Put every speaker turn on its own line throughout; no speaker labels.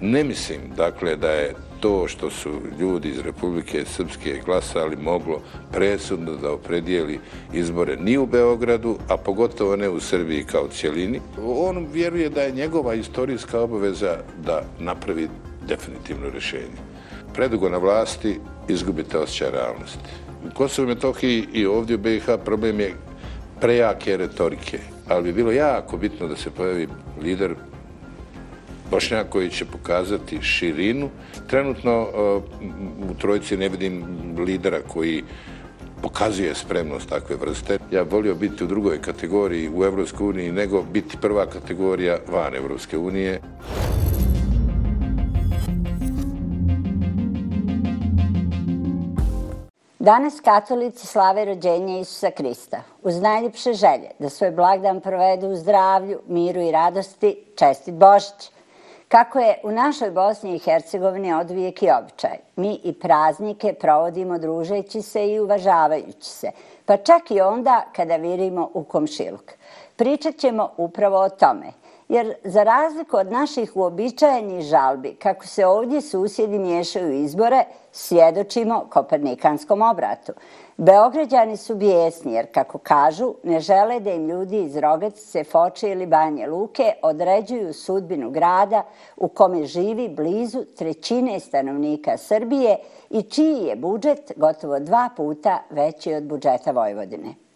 Ne mislim, dakle, da je to što su ljudi iz Republike Srpske glasali moglo presudno da opredijeli izbore ni u Beogradu, a pogotovo ne u Srbiji kao cijelini. On vjeruje da je njegova istorijska obaveza da napravi definitivno rješenje. Predugo na vlasti izgubite osjećaj realnosti. U Kosovo Metohiji i ovdje u BiH problem je prejake retorike, ali bi bilo jako bitno da se pojavi lider Bošnjak koji će pokazati širinu. Trenutno e, u trojici ne vidim lidera koji pokazuje spremnost takve vrste. Ja volio biti u drugoj kategoriji u Evropskoj uniji nego biti prva kategorija van Evropske unije.
Danas katolici slave rođenje Isusa Krista uz najljepše želje da svoj blagdan provedu u zdravlju, miru i radosti, čestit Božić. Kako je u našoj Bosni i Hercegovini odvijek i običaj, mi i praznike provodimo družeći se i uvažavajući se, pa čak i onda kada virimo u komšiluk. Pričat ćemo upravo o tome, jer za razliku od naših uobičajenih žalbi, kako se ovdje susjedi miješaju izbore, svjedočimo Kopernikanskom obratu. Beograđani su bijesni jer, kako kažu, ne žele da im ljudi iz Rogatice, Foče ili Banje Luke određuju sudbinu grada u kome živi blizu trećine stanovnika Srbije i čiji je budžet gotovo dva puta veći od budžeta Vojvodine.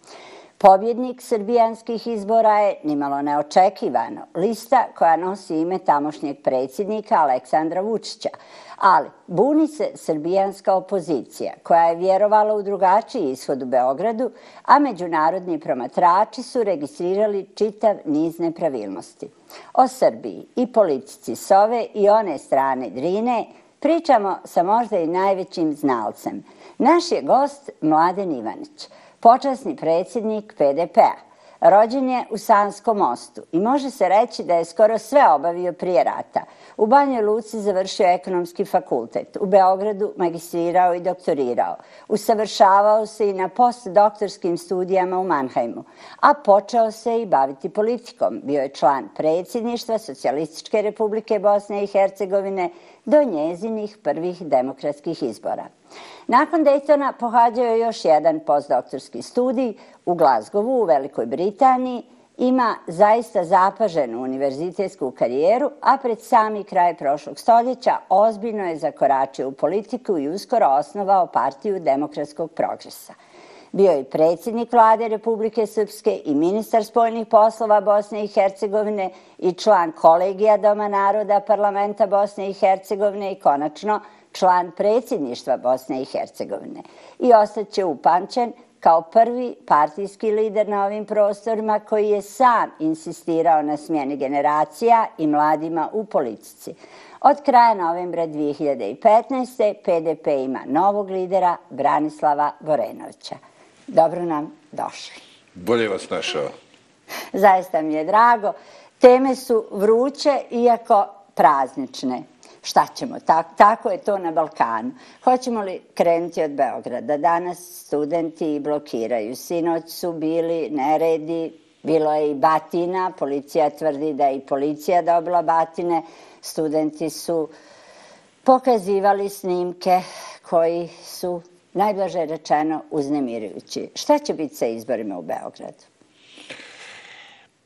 Pobjednik srbijanskih izbora je, nimalo neočekivano, lista koja nosi ime tamošnjeg predsjednika Aleksandra Vučića, Ali buni se srbijanska opozicija koja je vjerovala u drugačiji ishod u Beogradu, a međunarodni promatrači su registrirali čitav niz nepravilnosti. O Srbiji i politici s ove i one strane Drine pričamo sa možda i najvećim znalcem. Naš je gost Mladen Ivanić, počasni predsjednik PDP-a. Rođen je u Sanskom mostu i može se reći da je skoro sve obavio prije rata. U Banjoj Luci završio ekonomski fakultet, u Beogradu magistrirao i doktorirao. Usavršavao se i na postdoktorskim studijama u Mannheimu, a počeo se i baviti politikom. Bio je član predsjedništva Socijalističke republike Bosne i Hercegovine do njezinih prvih demokratskih izbora. Nakon Daytona pohađao je još jedan postdoktorski studij u Glazgovu u Velikoj Britaniji, ima zaista zapaženu univerzitetsku karijeru, a pred sami kraj prošlog stoljeća ozbiljno je zakoračio u politiku i uskoro osnovao partiju demokratskog progresa. Bio je predsjednik vlade Republike Srpske i ministar spoljnih poslova Bosne i Hercegovine i član kolegija Doma naroda parlamenta Bosne i Hercegovine i konačno član predsjedništva Bosne i Hercegovine. I ostaće upančen kao prvi partijski lider na ovim prostorima koji je sam insistirao na smjeni generacija i mladima u politici. Od kraja novembra 2015. PDP ima novog lidera Branislava Borenovića. Dobro nam došli.
Bolje vas našao.
Zaista mi je drago. Teme su vruće, iako praznične šta ćemo, tak, tako je to na Balkanu. Hoćemo li krenuti od Beograda? Danas studenti blokiraju. Sinoć su bili neredi, bilo je i batina, policija tvrdi da je i policija dobila batine. Studenti su pokazivali snimke koji su najblaže rečeno uznemirujući. Šta će biti sa izborima u Beogradu?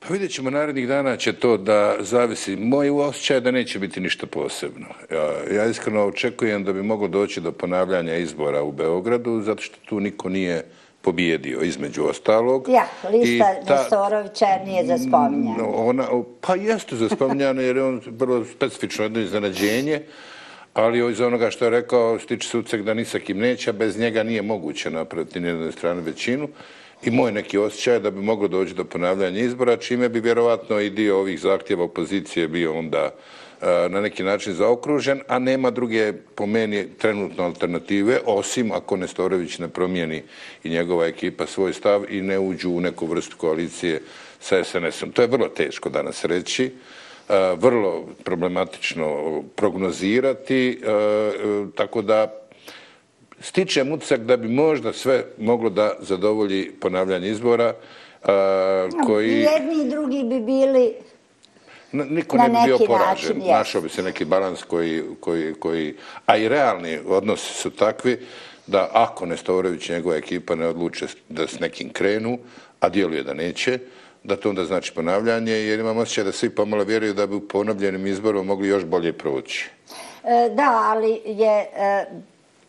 Pa vidjet ćemo, narednih dana će to da zavisi. Moj osjećaj da neće biti ništa posebno. Ja, ja iskreno očekujem da bi moglo doći do ponavljanja izbora u Beogradu, zato što tu niko nije pobijedio između ostalog.
Ja, lista ta, Nestorovića nije za spominjanje.
Ona, pa jeste za spominjanje jer je on vrlo specifično jedno iznenađenje, ali iz onoga što je rekao stiče se ucek da ni sa kim neće, bez njega nije moguće napraviti nijedne strane većinu i moj neki osjećaj da bi moglo doći do ponavljanja izbora, čime bi vjerovatno i dio ovih zahtjeva opozicije bio onda e, na neki način zaokružen, a nema druge po meni trenutno alternative, osim ako Nestorović ne promijeni i njegova ekipa svoj stav i ne uđu u neku vrstu koalicije sa SNS-om. To je vrlo teško danas reći, e, vrlo problematično prognozirati, e, tako da stičem utisak da bi možda sve moglo da zadovolji ponavljanje izbora.
koji... Jedni i drugi bi bili
Niko ne bi bio poražen. Našao bi se neki balans koji, koji, koji... A i realni odnosi su takvi da ako Nestorović i njegova ekipa ne odluče da s nekim krenu, a djeluje da neće, da to onda znači ponavljanje, jer imam osjećaj da svi pomalo vjeruju da bi u ponovljenim izborom mogli još bolje proći.
E, da, ali je e,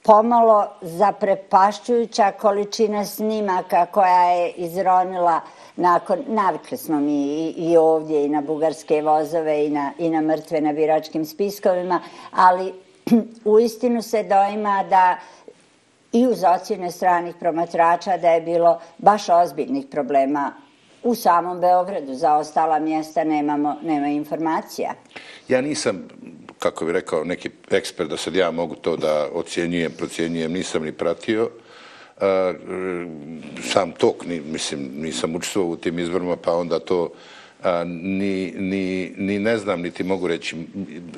pomalo zaprepašćujuća količina snimaka koja je izronila nakon, navikli smo mi i, i ovdje i na bugarske vozove i na, i na mrtve na biračkim spiskovima, ali u istinu se doima da i uz ocjene stranih promatrača da je bilo baš ozbiljnih problema u samom Beogradu. Za ostala mjesta nemamo, nema informacija.
Ja nisam, kako bi rekao, neki ekspert da sad ja mogu to da ocjenjujem, procjenjujem, nisam ni pratio. E, sam tok, ni, mislim, nisam učestvovao u tim izborima, pa onda to a, ni, ni, ni ne znam, niti mogu reći.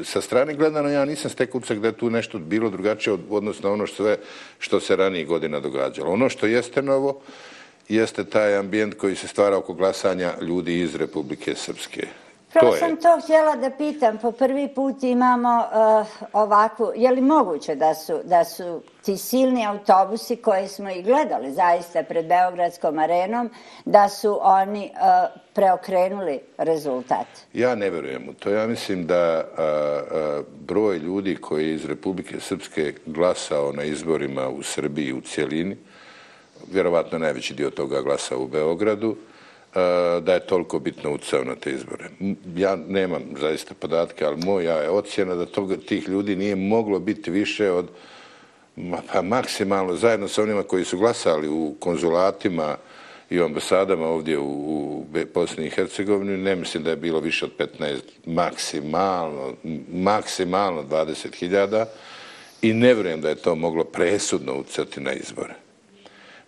Sa strane gledano, ja nisam stekao ucak da je tu nešto bilo drugačije od, odnosno ono što, sve, što se ranije godina događalo. Ono što jeste novo, jeste taj ambijent koji se stvara oko glasanja ljudi iz Republike Srpske.
Prvo sam to htjela da pitam. Po prvi put imamo uh, ovakvu... Je li moguće da su, da su ti silni autobusi koje smo i gledali zaista pred Beogradskom arenom, da su oni uh, preokrenuli rezultat?
Ja ne verujem u to. Ja mislim da uh, broj ljudi koji iz Republike Srpske glasao na izborima u Srbiji u cijelini, vjerovatno najveći dio toga glasa u Beogradu, e, da je toliko bitno ucao na te izbore. Ja nemam zaista podatke, ali moja je ocjena da toga, tih ljudi nije moglo biti više od pa maksimalno zajedno sa onima koji su glasali u konzulatima i u ambasadama ovdje u, u Bosni i Hercegovini, ne mislim da je bilo više od 15, maksimalno, maksimalno 20.000 i ne vjerujem da je to moglo presudno ucati na izbore.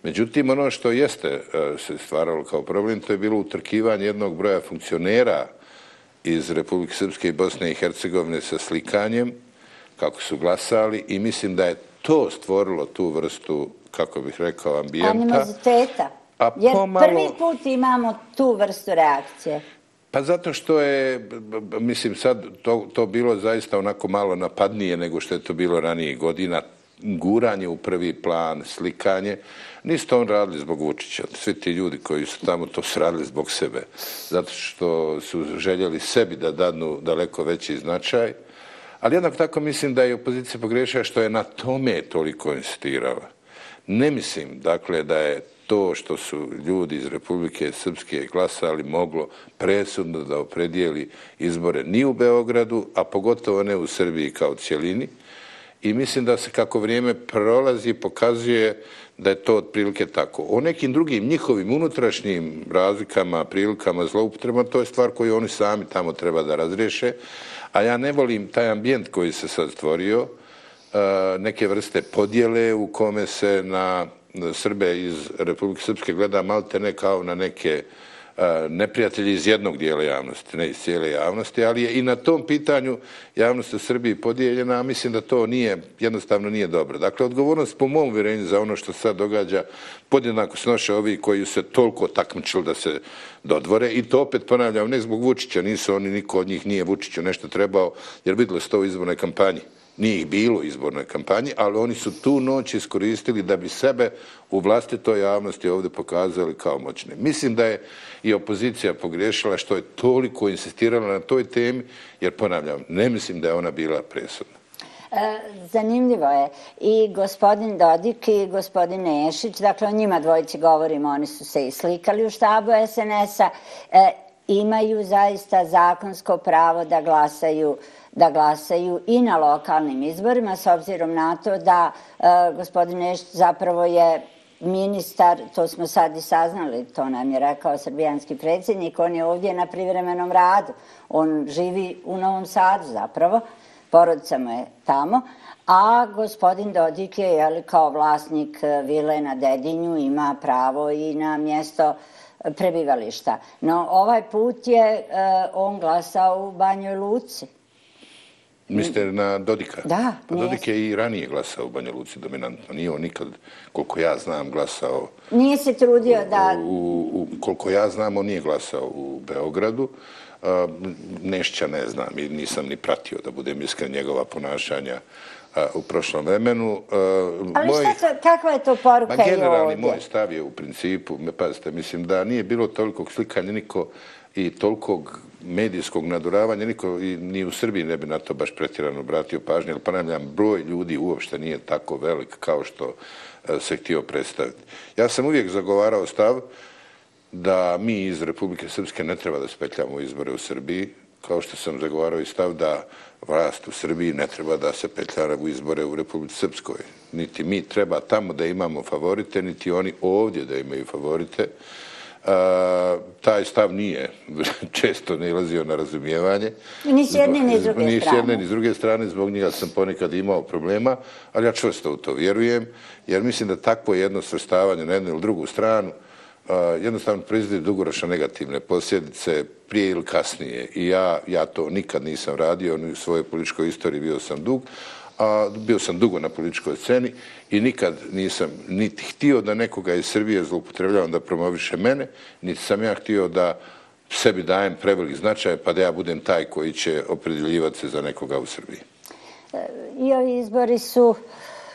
Međutim, ono što jeste e, se stvaralo kao problem, to je bilo utrkivanje jednog broja funkcionera iz Republike Srpske i Bosne i Hercegovine sa slikanjem, kako su glasali, i mislim da je to stvorilo tu vrstu, kako bih rekao, ambijenta.
Animoziteta. A Jer pomalo... prvi put imamo tu vrstu reakcije.
Pa zato što je, mislim, sad to, to bilo zaista onako malo napadnije nego što je to bilo ranije godina, guranje u prvi plan, slikanje. Nisu to on radili zbog Vučića. Svi ti ljudi koji su tamo to su radili zbog sebe. Zato što su željeli sebi da dadnu daleko veći značaj. Ali jednako tako mislim da je opozicija pogrešila što je na tome toliko insistirala. Ne mislim, dakle, da je to što su ljudi iz Republike Srpske glasali moglo presudno da opredijeli izbore ni u Beogradu, a pogotovo ne u Srbiji kao cijelini. I mislim da se kako vrijeme prolazi pokazuje da je to otprilike tako. O nekim drugim njihovim unutrašnjim razlikama, prilikama, zloupotrebama, to je stvar koju oni sami tamo treba da razriješe. A ja ne volim taj ambijent koji se sad stvorio, e, neke vrste podjele u kome se na Srbe iz Republike Srpske gleda malte ne kao na neke E, neprijatelji iz jednog dijela javnosti, ne iz cijele javnosti, ali je i na tom pitanju javnost u Srbiji podijeljena, a mislim da to nije, jednostavno nije dobro. Dakle, odgovornost po mom uvjerenju za ono što sad događa podjednako snoše ovi koji se toliko takmičili da se dodvore i to opet ponavljam, ne zbog Vučića, nisu oni, niko od njih nije Vučiću nešto trebao, jer vidjeli se to u izbornoj kampanji nije ih bilo u izbornoj kampanji, ali oni su tu noć iskoristili da bi sebe u vlastitoj javnosti ovdje pokazali kao moćne. Mislim da je i opozicija pogriješila što je toliko insistirala na toj temi, jer ponavljam, ne mislim da je ona bila presudna.
E, zanimljivo je. I gospodin Dodik i gospodin Nešić, dakle o njima dvojici govorimo, oni su se i slikali u štabu SNS-a, e, imaju zaista zakonsko pravo da glasaju da glasaju i na lokalnim izborima, s obzirom na to da e, gospodin Nešt zapravo je ministar, to smo sad i saznali, to nam je rekao srbijanski predsjednik, on je ovdje na privremenom radu, on živi u Novom Sadu zapravo, porodica mu je tamo, a gospodin Dodik je jeli, kao vlasnik e, vile na Dedinju, ima pravo i na mjesto prebivališta. No ovaj put je e, on glasao u Banjoj Luci.
Mister na Dodika?
Da.
Pa Dodik je i ranije glasao u Banja Luci dominantno. Nije on nikad, koliko ja znam, glasao...
Nije se trudio da...
U, u, koliko ja znam, on nije glasao u Beogradu. Nešća ne znam i nisam ni pratio da budem iskren njegova ponašanja u prošlom vremenu.
Ali moj, šta kakva je to poruka
ma, generalni moj stav je u principu, me pazite, mislim da nije bilo toliko slikanja niko i tolikog medijskog naduravanja, niko i, ni u Srbiji ne bi na to baš pretjerano obratio pažnje, ali ponavljam, broj ljudi uopšte nije tako velik kao što e, se htio predstaviti. Ja sam uvijek zagovarao stav da mi iz Republike Srpske ne treba da spetljamo izbore u Srbiji, kao što sam zagovarao i stav da vlast u Srbiji ne treba da se petljara u izbore u Republike Srpskoj. Niti mi treba tamo da imamo favorite, niti oni ovdje da imaju favorite. A, taj stav nije često ne ilazio na razumijevanje.
Ni s jedne, ni s druge
strane. Ni s jedne, ni s druge strane. Zbog njega sam ponekad imao problema, ali ja čvrsto u to vjerujem, jer mislim da takvo jedno svrstavanje na jednu ili drugu stranu jednostavno proizvodi dugoročno negativne posljedice prije ili kasnije. I ja, ja to nikad nisam radio, ni u svojoj političkoj istoriji bio sam dug, a bio sam dugo na političkoj sceni i nikad nisam niti htio da nekoga iz Srbije zloupotrebljavam da promoviše mene, niti sam ja htio da sebi dajem prevelik značaj pa da ja budem taj koji će opredeljivati se za nekoga u Srbiji.
E, I ovi izbori su,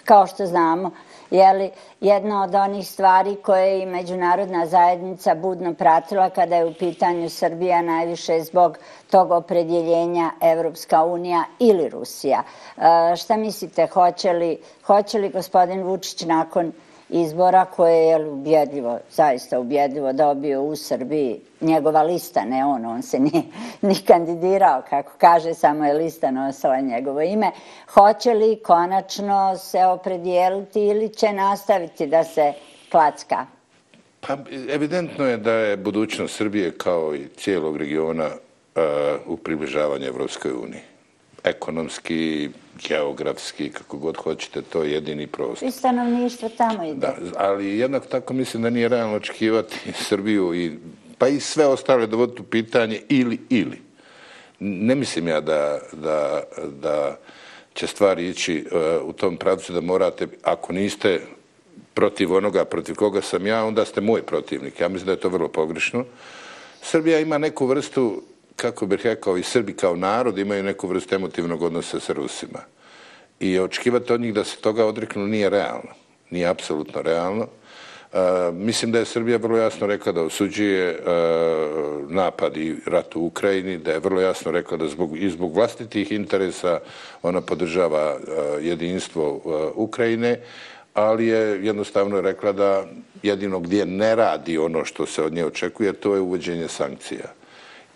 kao što znamo, jeli, jedna od onih stvari koje je i međunarodna zajednica budno pratila kada je u pitanju Srbija najviše zbog tog opredjeljenja Evropska unija ili Rusija. E, šta mislite, hoće li, hoće li gospodin Vučić nakon izbora koje je ubjedljivo, zaista ubjedljivo dobio u Srbiji. Njegova lista, ne on, on se nije ni kandidirao, kako kaže, samo je lista nosila njegovo ime. Hoće li konačno se opredijeliti ili će nastaviti da se klacka?
Pa, evidentno je da je budućnost Srbije kao i cijelog regiona uh, u približavanju Evropskoj uniji. Ekonomski, geografski, kako god hoćete, to je jedini prostor.
I stanovništvo tamo ide.
Da, ali jednako tako mislim da nije realno očekivati Srbiju i pa i sve ostale dovoditi u pitanje ili, ili. Ne mislim ja da, da, da će stvari ići uh, u tom pravcu da morate, ako niste protiv onoga protiv koga sam ja, onda ste moj protivnik. Ja mislim da je to vrlo pogrešno. Srbija ima neku vrstu kako bih rekao, i Srbi kao narod imaju neku vrstu emotivnog odnosa sa Rusima. I očekivati od njih da se toga odreknu nije realno. Nije apsolutno realno. Uh, mislim da je Srbija vrlo jasno rekla da osuđuje uh, napad i rat u Ukrajini, da je vrlo jasno rekla da zbog, i zbog vlastitih interesa ona podržava uh, jedinstvo Ukrajine, ali je jednostavno rekla da jedino gdje ne radi ono što se od nje očekuje, to je uvođenje sankcija.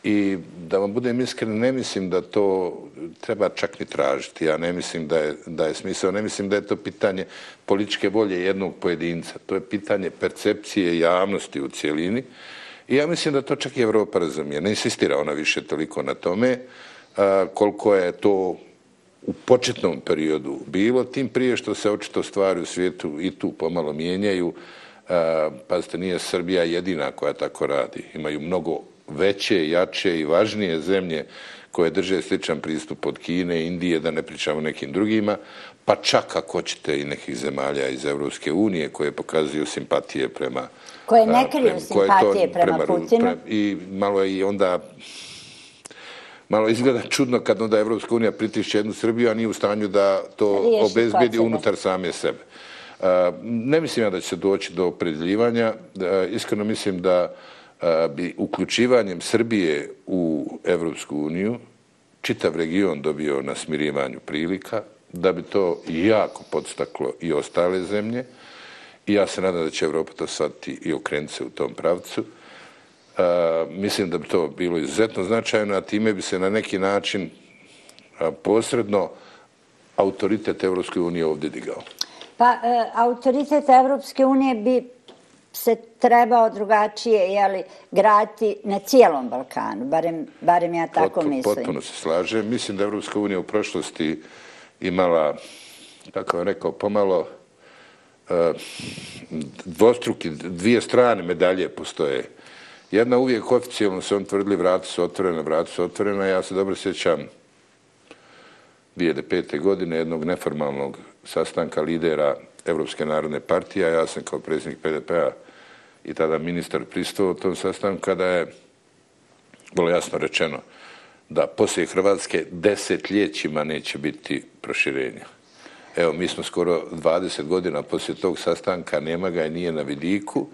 I da vam budem iskren, ne mislim da to treba čak ni tražiti. Ja ne mislim da je, da je smisao, ne mislim da je to pitanje političke volje jednog pojedinca. To je pitanje percepcije javnosti u cijelini. I ja mislim da to čak i Evropa razumije. Ne insistira ona više toliko na tome a, koliko je to u početnom periodu bilo, tim prije što se očito stvari u svijetu i tu pomalo mijenjaju. A, pazite, nije Srbija jedina koja tako radi. Imaju mnogo veće, jače i važnije zemlje koje drže sličan pristup od Kine, Indije, da ne pričamo nekim drugima, pa čak ako ćete i nekih zemalja iz Evropske unije koje pokazuju simpatije prema...
Koje ne kriju simpatije to, prema, prema Putinu. Prema,
I malo je i onda... Malo izgleda čudno kad onda Evropska unija pritišće jednu Srbiju, a nije u stanju da to Riješi obezbedi unutar same sebe. Ne mislim ja da će se doći do opredeljivanja. Iskreno mislim da bi uključivanjem Srbije u Evropsku uniju čitav region dobio na smirivanju prilika, da bi to jako podstaklo i ostale zemlje. I ja se nadam da će Evropa to shvatiti i okrenuti se u tom pravcu. A, mislim da bi to bilo izuzetno značajno, a time bi se na neki način a, posredno autoritet Evropske unije ovdje digao.
Pa, e, autoritet Evropske unije bi se trebao drugačije jeli, grati na cijelom Balkanu, barem, barem ja tako
Potpuno,
mislim.
Potpuno se slažem. Mislim da Evropska unija u prošlosti imala, kako vam rekao, pomalo uh, dvostruki, dvije strane medalje postoje. Jedna uvijek oficijalno se on tvrdili vrata su otvorena, vrata su otvorena. Ja se dobro sjećam 2005. godine jednog neformalnog sastanka lidera Evropske narodne partije, ja sam kao predsjednik PDP-a i tada ministar pristao u tom sastanku kada je bilo jasno rečeno, da poslije Hrvatske desetljećima neće biti proširenja. Evo, mi smo skoro 20 godina poslije tog sastanka, nema ga i nije na vidiku.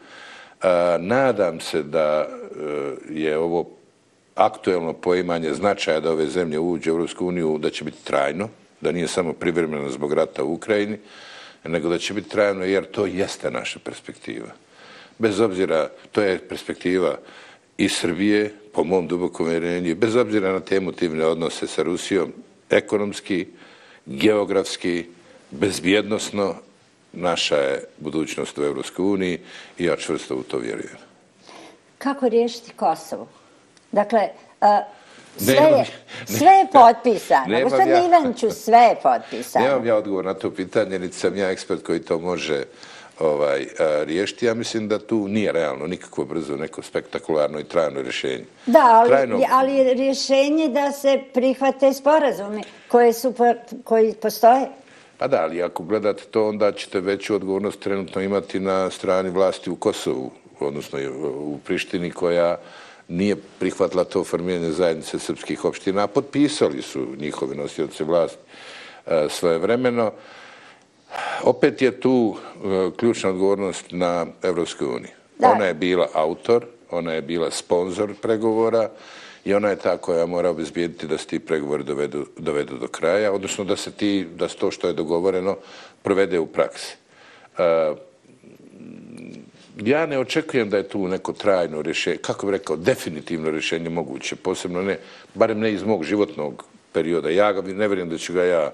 E, nadam se da e, je ovo aktuelno poimanje značaja da ove zemlje uđe u Europsku uniju, da će biti trajno, da nije samo privremeno zbog rata u Ukrajini, nego da će biti trajno jer to jeste naša perspektiva. Bez obzira, to je perspektiva i Srbije, po mom dubokom vjerenju, bez obzira na te emotivne odnose sa Rusijom, ekonomski, geografski, bezbjednostno, naša je budućnost u Evropskoj uniji i ja čvrsto u to vjerujem.
Kako riješiti Kosovo? Dakle, sve, je, sve je potpisano. Gospodin ja, Ivanću, sve je potpisano.
Nemam ja odgovor na to pitanje, niti sam ja ekspert koji to može ovaj, riješiti. Ja mislim da tu nije realno nikakvo brzo, neko spektakularno i trajno rješenje.
Da, ali, trajno... ali rješenje da se prihvate sporazumi koje su, koji postoje.
Pa da, ali ako gledate to, onda ćete veću odgovornost trenutno imati na strani vlasti u Kosovu, odnosno u Prištini koja nije prihvatila to formiranje zajednice srpskih opština, a potpisali su njihovi nosioci vlasti e, svoje vremeno. Opet je tu e, ključna odgovornost na Evropskoj uniji. Ona je bila autor, ona je bila sponsor pregovora i ona je ta koja mora obezbijediti da se ti pregovori dovedu, dovedu do kraja, odnosno da se ti, da se to što je dogovoreno provede u praksi. Ja ne očekujem da je tu neko trajno rješenje, kako bih rekao, definitivno rješenje moguće, posebno ne, barem ne iz mog životnog perioda. Ja ga ne vjerujem da ću ga ja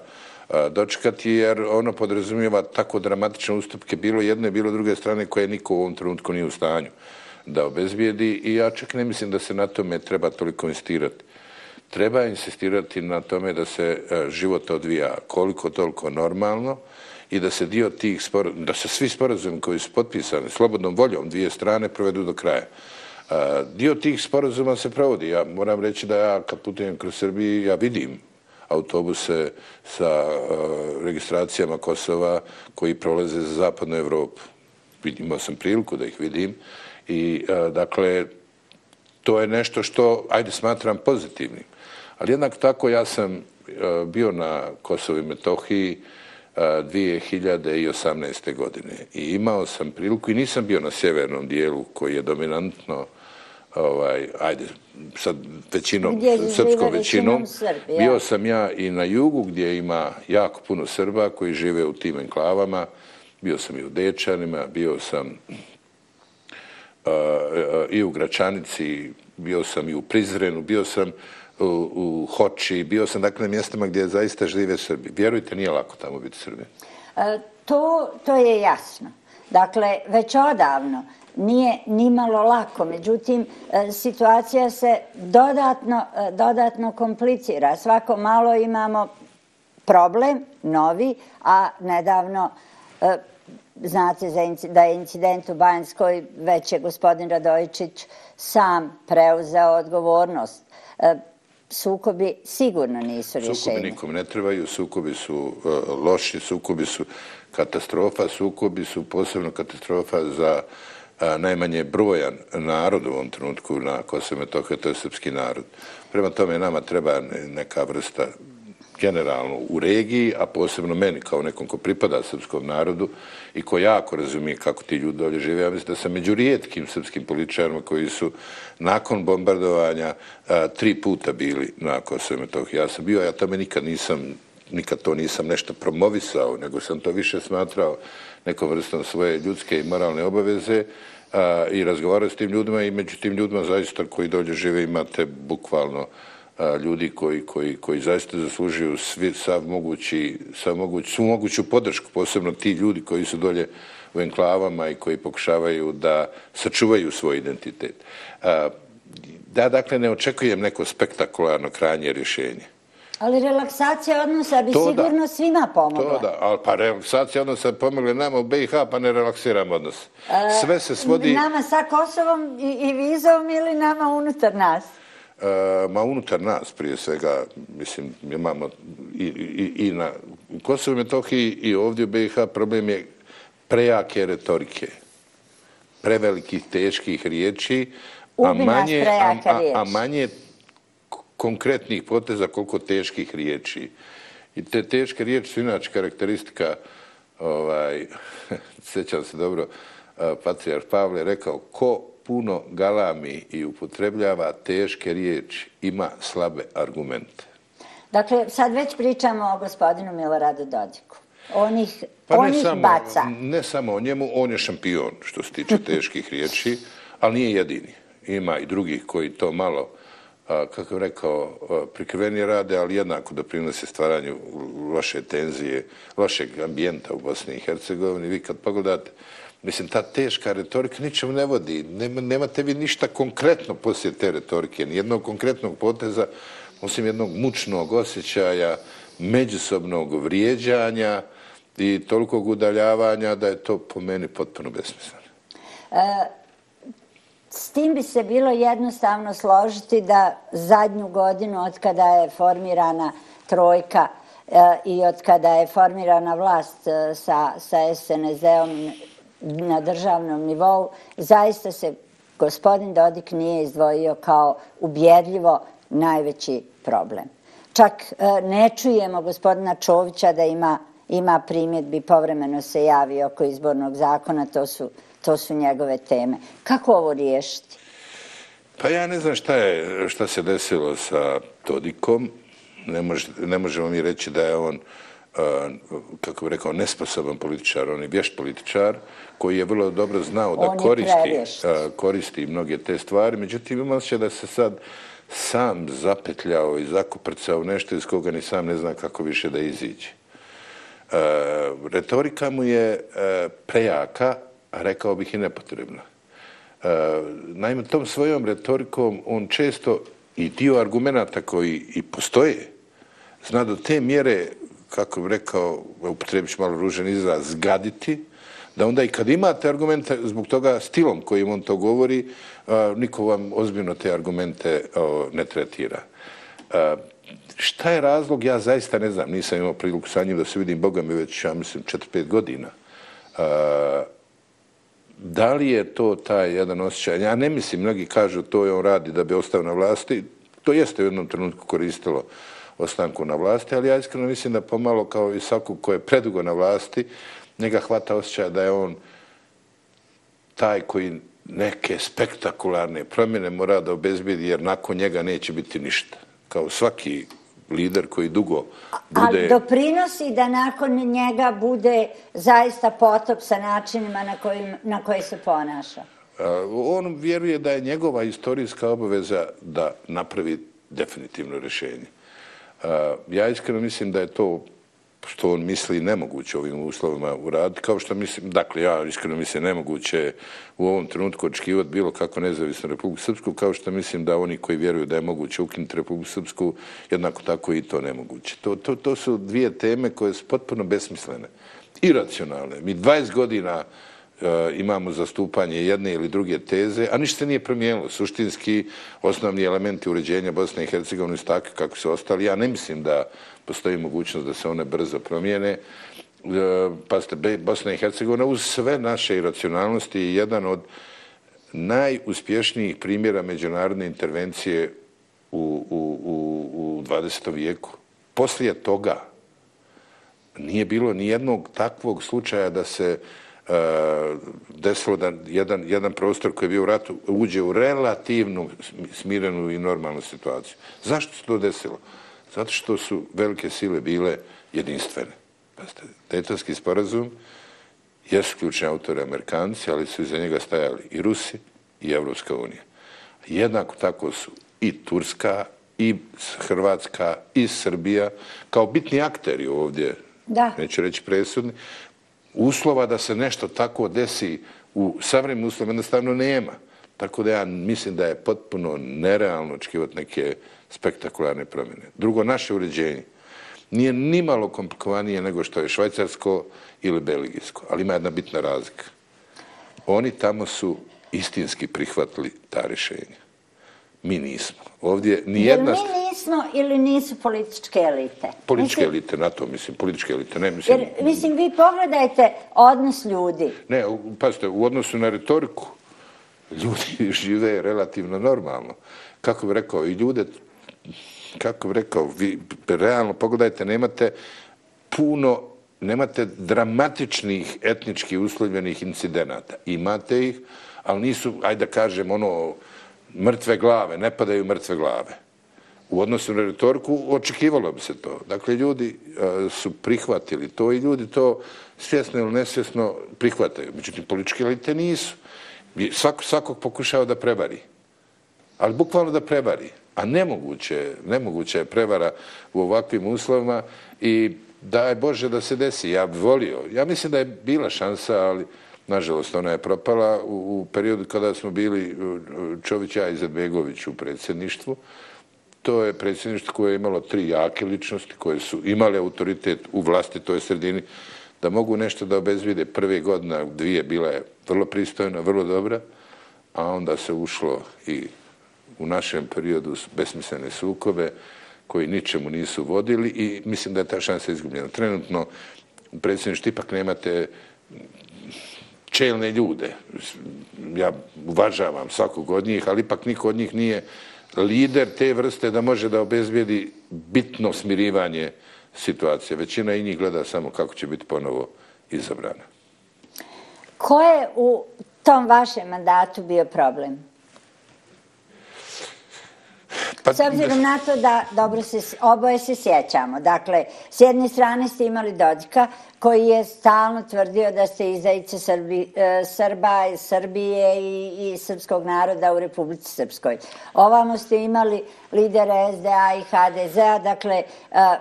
dočekati, jer ono podrazumijeva tako dramatične ustupke, bilo jedne, bilo druge strane, koje niko u ovom trenutku nije u stanju da obezbijedi i ja čak ne mislim da se na tome treba toliko insistirati. Treba insistirati na tome da se život odvija koliko toliko normalno, i da se dio tih sporazuma, da se svi sporazumi koji su potpisani slobodnom voljom dvije strane provedu do kraja. Dio tih sporazuma se provodi. Ja moram reći da ja kad putujem kroz Srbiju, ja vidim autobuse sa registracijama Kosova koji prolaze za zapadnu Evropu. Imao sam priliku da ih vidim i dakle to je nešto što, ajde, smatram pozitivnim. Ali jednako tako ja sam bio na Kosovo i Metohiji 2018. godine. I imao sam priliku i nisam bio na sjevernom dijelu koji je dominantno ovaj, ajde, sad većinom, srpskom većinom. Bio sam ja i na jugu gdje ima jako puno Srba koji žive u tim enklavama. Bio sam i u Dečanima, bio sam i u Gračanici, bio sam i u Prizrenu, bio sam u, u Hoči, bio sam dakle na mjestima gdje zaista žive Srbi. Vjerujte, nije lako tamo biti Srbi.
E, to, to je jasno. Dakle, već odavno nije ni malo lako. Međutim, e, situacija se dodatno, e, dodatno komplicira. Svako malo imamo problem, novi, a nedavno e, znate da je incident u Bajanskoj, već je gospodin Radojičić sam preuzeo odgovornost sukobi sigurno nisu rješenje.
Sukobi nikom ne trebaju, sukobi su e, loši, sukobi su katastrofa, sukobi su posebno katastrofa za e, najmanje brojan narod u ovom trenutku na Kosovo Metohije, to je srpski narod. Prema tome nama treba neka vrsta generalno u regiji, a posebno meni kao nekom ko pripada srpskom narodu i ko jako razumije kako ti ljudi dolje žive. Ja mislim da sam među rijetkim srpskim političarima koji su nakon bombardovanja tri puta bili na Kosovo Metohiji. Ja sam bio, ja tome nikad nisam nikad to nisam nešto promovisao, nego sam to više smatrao nekom vrstom svoje ljudske i moralne obaveze a, i razgovarao s tim ljudima i među tim ljudima zaista koji dolje žive imate bukvalno ljudi koji, koji, koji zaista zaslužuju svi, sav mogući, sav svu moguću podršku, posebno ti ljudi koji su dolje u enklavama i koji pokušavaju da sačuvaju svoj identitet. Da, dakle, ne očekujem neko spektakularno krajnje rješenje.
Ali relaksacija odnosa bi to sigurno da, svima pomogla.
To da, ali pa relaksacija odnosa pomogla nama u BiH, pa ne relaksiramo odnos. Sve se svodi...
Nama sa Kosovom i, i vizom ili nama unutar nas?
E, ma unutar nas prije svega, mislim, imamo i, i, i na Kosovo i Metohiji i ovdje u BiH problem je prejake retorike, prevelikih, teških riječi,
nas prejaka
a,
riječ.
a manje konkretnih poteza koliko teških riječi. I te teške riječi su inače karakteristika, ovaj, sjećam se dobro, patrijar Pavle je rekao, ko puno galami i upotrebljava teške riječi, ima slabe argumente.
Dakle, sad već pričamo o gospodinu Miloradu Dodiku. On ih,
Pa samo,
baca.
ne samo o njemu, on je šampion što se tiče teških riječi, ali nije jedini. Ima i drugih koji to malo, kako je rekao, prikriveni rade, ali jednako doprinose stvaranju loše tenzije, lošeg ambijenta u Bosni i Hercegovini. Vi kad pogledate, mislim, ta teška retorika ničemu ne vodi. Nema, nemate vi ništa konkretno poslije te retorike, nijednog konkretnog poteza, osim jednog mučnog osjećaja, međusobnog vrijeđanja i tolikog udaljavanja da je to po meni potpuno besmisleno.
E, s tim bi se bilo jednostavno složiti da zadnju godinu od kada je formirana trojka e, i od kada je formirana vlast e, sa, sa SNS-om na državnom nivou, zaista se gospodin Dodik nije izdvojio kao ubjedljivo najveći problem. Čak e, ne čujemo gospodina Čovića da ima, ima primjedbi, povremeno se javi oko izbornog zakona, to su, to su njegove teme. Kako ovo riješiti?
Pa ja ne znam šta, je, šta se desilo sa Todikom. Ne, mož, ne možemo mi reći da je on, uh, kako bih rekao, nesposoban političar, on je vješt političar koji je vrlo dobro znao da koristi, uh, koristi mnoge te stvari. Međutim, ima se da se sad sam zapetljao i zakuprcao nešto iz koga ni sam ne zna kako više da iziđe. Uh, retorika mu je prejaka, a rekao bih i nepotrebna. Naime, tom svojom retorikom on često i dio argumenta koji i postoje, zna do te mjere, kako bih rekao, upotrebiš malo ružan izraz, zgaditi, da onda i kad imate argumente, zbog toga stilom kojim on to govori, niko vam ozbiljno te argumente ne tretira. Šta je razlog, ja zaista ne znam, nisam imao priliku sa njim da se vidim, Boga mi već, ja mislim, 4-5 godina. Da li je to taj jedan osjećaj? Ja ne mislim, mnogi kažu to je on radi da bi ostao na vlasti. To jeste u jednom trenutku koristilo ostanku na vlasti, ali ja iskreno mislim da pomalo kao i svakog ko je predugo na vlasti, njega hvata osjećaj da je on taj koji neke spektakularne promjene mora da obezbedi, jer nakon njega neće biti ništa. Kao svaki lider koji dugo bude...
Ali doprinosi da nakon njega bude zaista potop sa načinima na, kojim, na koje se ponaša.
On vjeruje da je njegova istorijska obaveza da napravi definitivno rješenje. Eh, ja iskreno mislim da je to što on misli nemoguće ovim uslovima uraditi, kao što mislim, dakle, ja iskreno mislim nemoguće u ovom trenutku očekivati bilo kako nezavisnu Republiku Srpsku, kao što mislim da oni koji vjeruju da je moguće ukinuti Republiku Srpsku, jednako tako i to nemoguće. To, to, to su dvije teme koje su potpuno besmislene, iracionalne. Mi 20 godina uh, E, imamo zastupanje jedne ili druge teze, a ništa se nije promijenilo. Suštinski, osnovni elementi uređenja Bosne i Hercegovine su takvi kako su ostali. Ja ne mislim da postoji mogućnost da se one brzo promijene. E, pazite, pa ste Bosna i Hercegovina uz sve naše iracionalnosti je jedan od najuspješnijih primjera međunarodne intervencije u, u, u, u 20. vijeku. Poslije toga nije bilo ni jednog takvog slučaja da se uh, desilo da jedan, jedan prostor koji je bio u ratu uđe u relativnu smirenu i normalnu situaciju. Zašto se to desilo? Zato što su velike sile bile jedinstvene. Pazite, Dejtonski sporazum jesu ključni autori Amerikanci, ali su iza njega stajali i Rusi i Evropska unija. Jednako tako su i Turska, i Hrvatska, i Srbija, kao bitni akteri ovdje,
da.
neću reći presudni, uslova da se nešto tako desi u savremenim uslovima jednostavno nema. Tako da ja mislim da je potpuno nerealno očekivati neke spektakularne promjene. Drugo, naše uređenje nije ni malo komplikovanije nego što je švajcarsko ili belgijsko, ali ima jedna bitna razlika. Oni tamo su istinski prihvatili ta rješenja. Mi nismo. Ovdje nijedna...
Jer mi nismo ili nisu političke elite?
Političke mislim... elite, na to mislim, političke elite, ne mislim...
Jer, mislim, vi pogledajte odnos ljudi.
Ne, pazite, u odnosu na retoriku, ljudi žive relativno normalno. Kako bi rekao, i ljude, kako bi rekao, vi realno pogledajte, nemate puno, nemate dramatičnih etnički uslovljenih incidenata. Imate ih, ali nisu, ajde da kažem, ono, mrtve glave, ne padaju mrtve glave. U odnosu na retorku očekivalo bi se to. Dakle, ljudi e, su prihvatili to i ljudi to svjesno ili nesvjesno prihvataju. Međutim, političke elite nisu. Svako, svakog pokušao da prevari. Ali bukvalno da prevari. A nemoguće, nemoguće je prevara u ovakvim uslovima i daj Bože da se desi. Ja bi volio. Ja mislim da je bila šansa, ali nažalost ona je propala u, u periodu kada smo bili e, Čović, ja i Zadbegović u predsjedništvu. To je predsjedništvo koje je imalo tri jake ličnosti koje su imale autoritet u vlasti toj sredini da mogu nešto da obezvide. Prve godine dvije, bila je vrlo pristojna, vrlo dobra, a onda se ušlo i u našem periodu besmislene sukobe koji ničemu nisu vodili i mislim da je ta šansa izgubljena. Trenutno u predsjedništvu ipak nemate čelne ljude. Ja uvažavam svakog od njih, ali ipak niko od njih nije lider te vrste da može da obezbijedi bitno smirivanje situacije. Većina i njih gleda samo kako će biti ponovo izabrana.
Ko je u tom vašem mandatu bio problem? Pa, S obzirom na to da dobro se, oboje se sjećamo. Dakle, s jedne strane ste imali Dodika koji je stalno tvrdio da ste izajice Srbi, e, Srba, Srbije i, i srpskog naroda u Republici Srpskoj. Ovamo ste imali lidere SDA i HDZ-a, dakle, e,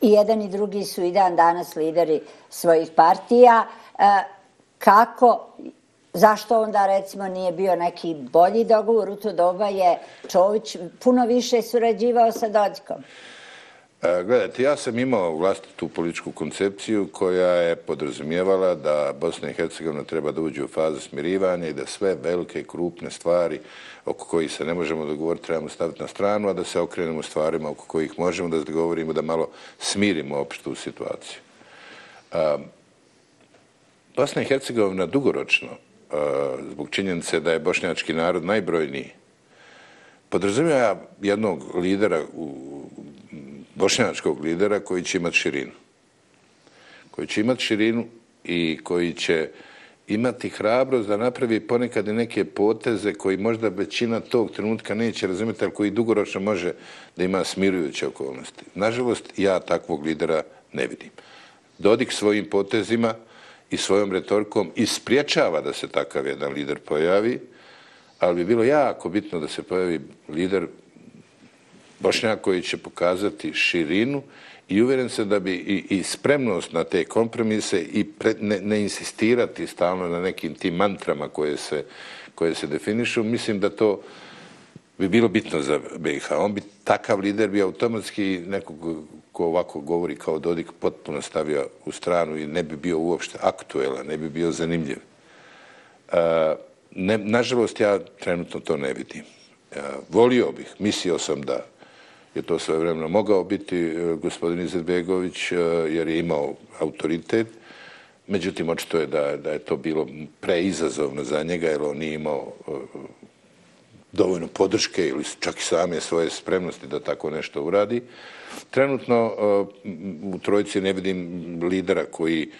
i jedan i drugi su i dan danas lideri svojih partija. E, kako Zašto onda recimo nije bio neki bolji dogovor? U to doba je Čović puno više surađivao sa Dodikom.
E, gledajte, ja sam imao vlastitu političku koncepciju koja je podrazumijevala da Bosna i Hercegovina treba da uđe u fazu smirivanja i da sve velike, krupne stvari oko kojih se ne možemo dogovoriti trebamo staviti na stranu, a da se okrenemo stvarima oko kojih možemo da dogovorimo da malo smirimo opštu situaciju. E, Bosna i Hercegovina dugoročno E, zbog činjenice da je bošnjački narod najbrojniji, podrazumijeva ja jednog lidera, bošnjačkog lidera koji će imati širinu. Koji će imati širinu i koji će imati hrabrost da napravi ponekad i neke poteze koji možda većina tog trenutka neće razumjeti, ali koji dugoročno može da ima smirujuće okolnosti. Nažalost, ja takvog lidera ne vidim. Dodik svojim potezima, i svojom retorkom ispriječava da se takav jedan lider pojavi, ali bi bilo jako bitno da se pojavi lider Bošnjak koji će pokazati širinu i uvjeren se da bi i, i spremnost na te kompromise i pre, ne, ne insistirati stalno na nekim tim mantrama koje se, koje se definišu, mislim da to bi bilo bitno za BiH. On bi takav lider bi automatski nekog ko ovako govori kao Dodik potpuno stavio u stranu i ne bi bio uopšte aktuelan, ne bi bio zanimljiv. E, ne, nažalost, ja trenutno to ne vidim. E, volio bih, mislio sam da je to svoje vremeno mogao biti e, gospodin Izetbegović jer je imao autoritet. Međutim, očito je da, da je to bilo preizazovno za njega jer on nije imao dovoljno podrške ili čak i same svoje spremnosti da tako nešto uradi. Trenutno e, u trojici ne vidim lidera koji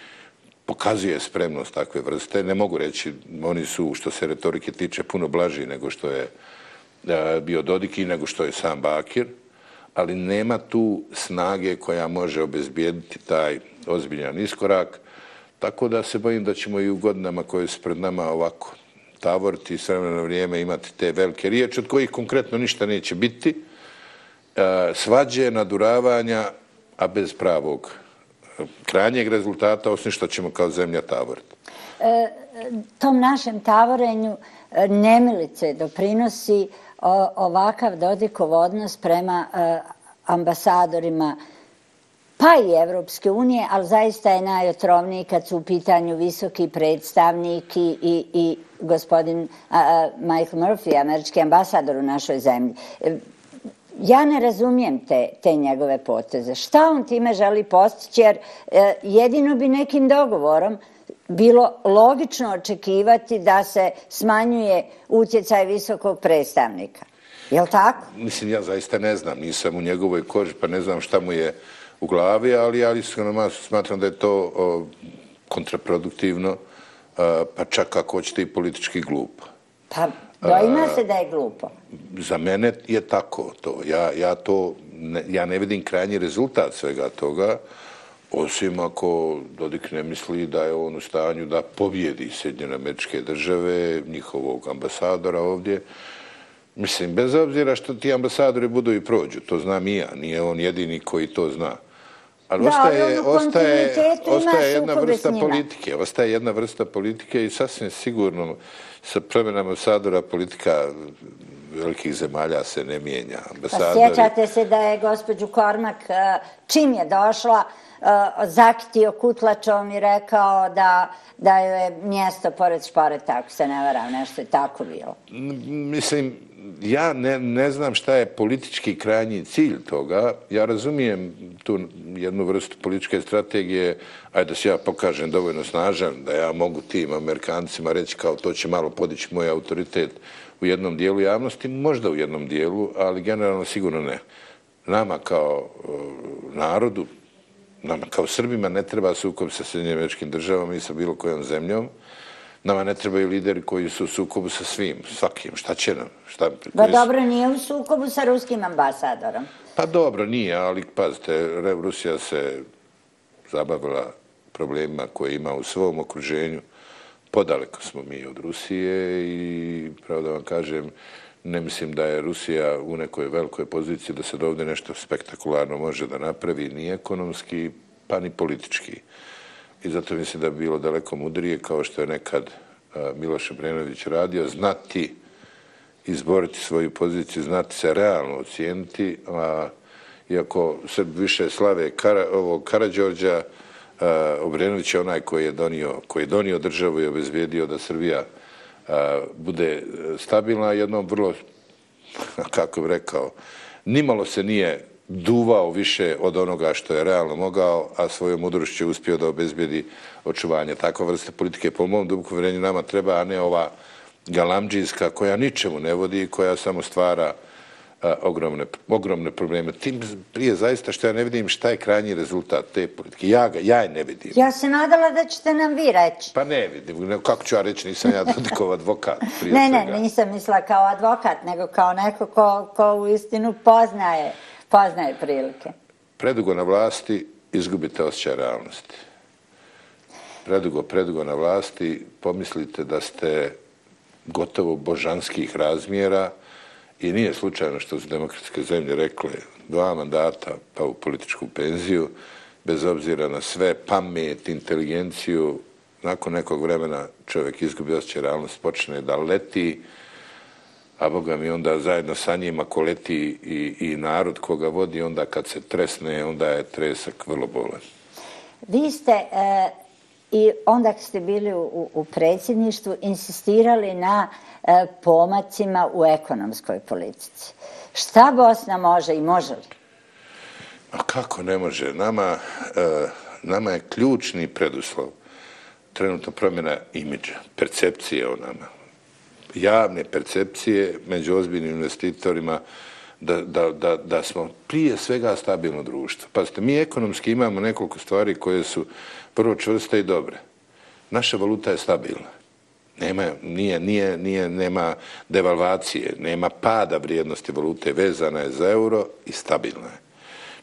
pokazuje spremnost takve vrste. Ne mogu reći, oni su, što se retorike tiče, puno blaži nego što je e, bio Dodik i nego što je sam Bakir, ali nema tu snage koja može obezbijediti taj ozbiljan iskorak, tako da se bojim da ćemo i u godinama koje su pred nama ovako tavoriti i sve na vrijeme imati te velike riječi od kojih konkretno ništa neće biti, e, svađe, naduravanja, a bez pravog e, krajnjeg rezultata, osim što ćemo kao zemlja tavoriti.
E, tom našem tavorenju e, nemilice doprinosi ovakav dodikov odnos prema ambasadorima pa i Evropske unije, ali zaista je najotrovniji kad su u pitanju visoki predstavnik i, i, i gospodin a, a, Michael Murphy, američki ambasador u našoj zemlji. E, ja ne razumijem te, te njegove poteze. Šta on time želi postići? Jer e, jedino bi nekim dogovorom bilo logično očekivati da se smanjuje utjecaj visokog predstavnika. Je li tako?
Mislim, ja zaista ne znam. Nisam u njegovoj koži, pa ne znam šta mu je u glavi, ali ja iskreno smatram da je to kontraproduktivno, pa čak ako hoćete i politički glupo.
Pa dojima se da je glupo.
Za mene je tako to. Ja, ja to, ne, ja ne vidim krajnji rezultat svega toga, osim ako Dodik ne misli da je on u stanju da pobjedi Sjedinjene američke države, njihovog ambasadora ovdje. Mislim, bez obzira što ti ambasadori budu i prođu, to znam i ja, nije on jedini koji to zna. Ali ostaje, ostaje, ostaje jedna vrsta politike, ostaje jedna vrsta politike i sasvim sigurno sa promjenama Sadora politika velikih zemalja se ne mijenja.
Pa sjećate se da je gospođu Kormak, e, čim je došla, Eh, zaktio kutlačom i rekao da, da joj je mjesto pored šporeta, ako se ne varam, nešto je tako bilo.
Mislim, ja ne, ne znam šta je politički krajnji cilj toga. Ja razumijem tu jednu vrstu političke strategije, ajde da se ja pokažem dovoljno snažan, da ja mogu tim Amerikancima reći kao to će malo podići moj autoritet u jednom dijelu javnosti, možda u jednom dijelu, ali generalno sigurno ne. Nama kao eh, narodu, nama kao Srbima ne treba sukob sa Srednjim američkim državama i sa bilo kojom zemljom. Nama ne trebaju lideri koji su u sukobu sa svim, svakim. Šta će nam? Šta,
pa dobro, nije u sukobu sa ruskim ambasadorom.
Pa dobro, nije, ali pazite, Rusija se zabavila problemima koje ima u svom okruženju. Podaleko smo mi od Rusije i, pravo da vam kažem, ne mislim da je Rusija u nekoj velikoj poziciji da se dovde nešto spektakularno može da napravi, ni ekonomski, pa ni politički. I zato mislim da bi bilo daleko mudrije, kao što je nekad e, Miloš Obrenović radio, znati izboriti svoju poziciju, znati se realno ocijeniti, a iako se više slave Kara, ovog Karadžorđa, e, Obrenović je onaj koji je donio, koji je donio državu i obezvijedio da Srbija bude e, stabilna, jednom vrlo, kako bih rekao, nimalo se nije duvao više od onoga što je realno mogao, a svojom mudrošću uspio da obezbedi očuvanje. Takva vrsta politike, po mom dubokom vrenju, nama treba, a ne ova galamđijska koja ničemu ne vodi i koja samo stvara a, ogromne, ogromne probleme. Tim prije zaista što ja ne vidim šta je krajnji rezultat te politike. Ja ga, ja je ne vidim.
Ja se nadala da ćete nam vi reći.
Pa ne vidim. Kako ću ja reći, nisam ja Dodikov advokat. Prije
ne, svega. ne, nisam mislila kao advokat, nego kao neko ko, ko u istinu poznaje poznaje prilike.
Predugo na vlasti izgubite osjećaj realnosti. Predugo, predugo na vlasti pomislite da ste gotovo božanskih razmjera i nije slučajno što su demokratske zemlje rekle dva mandata pa u političku penziju, bez obzira na sve pamet, inteligenciju, nakon nekog vremena čovjek izgubi osjećaj realnost, počne da leti, a Boga mi onda zajedno sa njim ako leti i, i narod koga vodi, onda kad se tresne, onda je tresak vrlo bolan.
Vi ste e, i onda kad ste bili u, u predsjedništvu insistirali na e, pomacima u ekonomskoj politici. Šta Bosna može i može li?
A kako ne može? Nama, e, nama je ključni preduslov trenutno promjena imidža, percepcije o nama javne percepcije među ozbiljnim investitorima da, da, da, da smo prije svega stabilno društvo. Pazite, mi ekonomski imamo nekoliko stvari koje su prvo čvrste i dobre. Naša valuta je stabilna. Nema, nije, nije, nije, nema devalvacije, nema pada vrijednosti valute, vezana je za euro i stabilna je.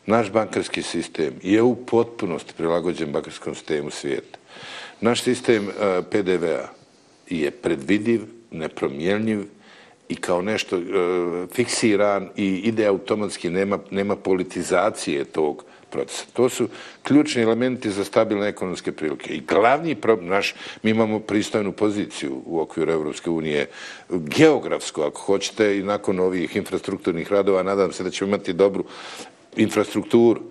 Naš bankarski sistem je u potpunosti prilagođen bankarskom sistemu svijeta. Naš sistem eh, uh, PDV-a je predvidiv, nepromjenjiv i kao nešto e, fiksiran i ide automatski, nema, nema politizacije tog procesa. To su ključni elementi za stabilne ekonomske prilike. I glavni problem, naš, mi imamo pristojnu poziciju u okviru Evropske unije, geografsko, ako hoćete, i nakon ovih infrastrukturnih radova, nadam se da ćemo imati dobru infrastrukturu.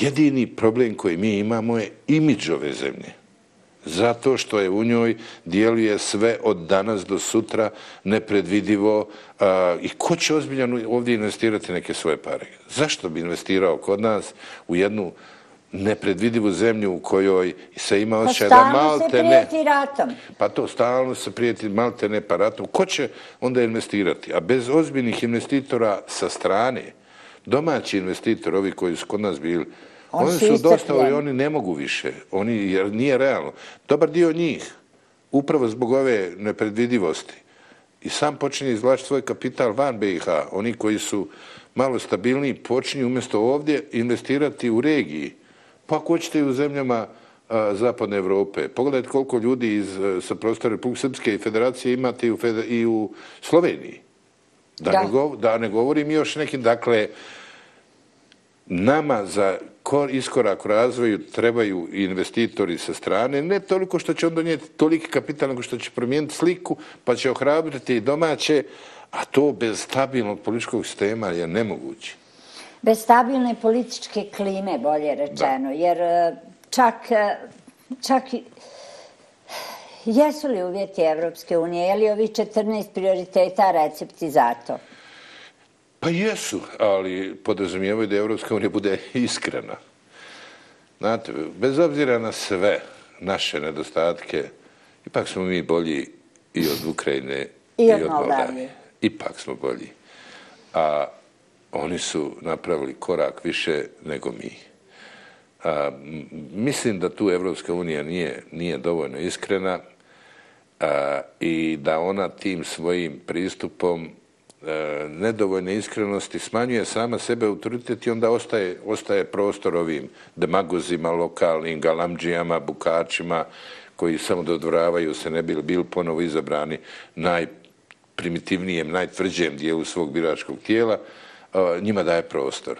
Jedini problem koji mi imamo je imidž ove zemlje zato što je u njoj dijeluje sve od danas do sutra nepredvidivo a, i ko će ozbiljno ovdje investirati neke svoje pare? Zašto bi investirao kod nas u jednu nepredvidivu zemlju u kojoj se ima
Pa
osjećaj da
stalno se
malte ne...
prijeti ratom.
Pa to stalno se prijeti malte ne pa ratom. Ko će onda investirati? A bez ozbiljnih investitora sa strane, domaći investitori, ovi koji su kod nas bili,
Oni
oni
su
su dosta
iscrpljeni.
i oni ne mogu više. Oni, jer nije realno. Dobar dio njih, upravo zbog ove nepredvidivosti, i sam počinje izvlačiti svoj kapital van BiH. Oni koji su malo stabilniji počinju umjesto ovdje investirati u regiji. Pa ako hoćete i u zemljama a, Zapadne Evrope. Pogledajte koliko ljudi iz, a, sa prostora Republike Srpske i Federacije imate i u, Fede- i u Sloveniji. Da,
Da.
Ne gov, da ne govorim još nekim, dakle, nama za kor, iskorak u razvoju trebaju investitori sa strane, ne toliko što će on donijeti toliki kapital, nego što će promijeniti sliku, pa će ohrabriti i domaće, a to bez stabilnog političkog sistema je nemoguće.
Bez stabilne političke klime, bolje rečeno, jer e, čak, e, čak i- jesu li uvjeti Evropske unije, je li ovi 14 prioriteta recepti za to?
Pa jesu, ali podrazumijevaju da Evropska unija bude iskrena. Znate, bez obzira na sve naše nedostatke, ipak smo mi bolji i od Ukrajine
I od
od
Moldavije.
Ipak smo bolji. A oni su napravili korak više nego mi. A, mislim da tu Evropska unija nije, nije dovoljno iskrena a, i da ona tim svojim pristupom E, nedovoljne iskrenosti smanjuje sama sebe autoritet i onda ostaje, ostaje prostor ovim demagozima, lokalnim galamđijama, bukačima koji samo dodvoravaju se ne bili bili ponovo izabrani najprimitivnijem, najtvrđem dijelu svog biračkog tijela, e, njima daje prostor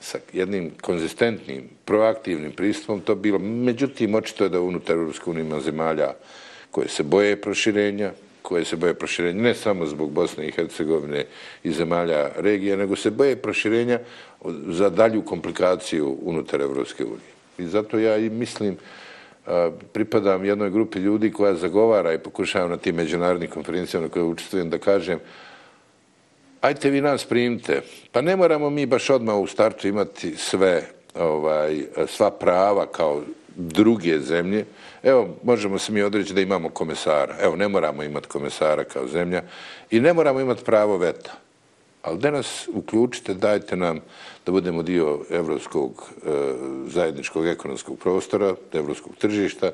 sa jednim konzistentnim, proaktivnim pristupom to bilo. Međutim, očito je da unutar Europske unije ima zemalja koje se boje proširenja, koje se boje proširenja ne samo zbog Bosne i Hercegovine i zemalja regije, nego se boje proširenja za dalju komplikaciju unutar Evropske unije. I zato ja i mislim, pripadam jednoj grupi ljudi koja zagovara i pokušava na tim međunarodnim konferencijama na koje učestvujem da kažem ajte vi nas primite. Pa ne moramo mi baš odmah u startu imati sve, ovaj, sva prava kao druge zemlje. Evo, možemo se mi odreći da imamo komesara. Evo, ne moramo imati komesara kao zemlja i ne moramo imati pravo veta. Ali danas uključite, dajte nam da budemo dio evropskog e, zajedničkog ekonomskog prostora, evropskog tržišta.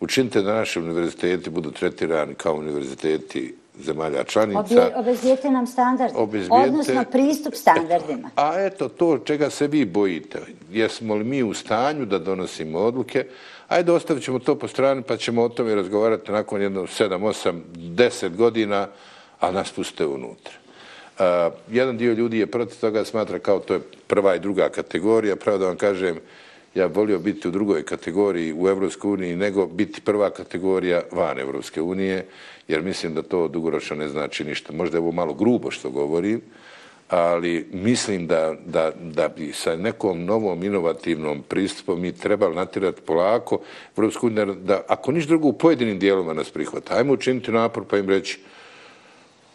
Učinite da naše univerziteti budu tretirani kao univerziteti zemalja članica.
Obje, obezbijete nam standard,
Obezbijete-
odnosno pristup standardima.
A eto, to čega se vi bojite. Jesmo li mi u stanju da donosimo odluke? Ajde, ostavit ćemo to po strani, pa ćemo o tome razgovarati nakon jedno 7, 8, 10 godina, a nas puste unutra. Uh, jedan dio ljudi je protiv toga, smatra kao to je prva i druga kategorija. Pravo da vam kažem, ja volio biti u drugoj kategoriji u Evropskoj uniji nego biti prva kategorija van Evropske unije, jer mislim da to dugoročno ne znači ništa. Možda je ovo malo grubo što govorim, ali mislim da, da, da bi sa nekom novom inovativnom pristupom mi trebali natirati polako Evropsku uniju, da ako niš drugo u pojedinim dijeloma nas prihvata. Ajmo učiniti napor pa im reći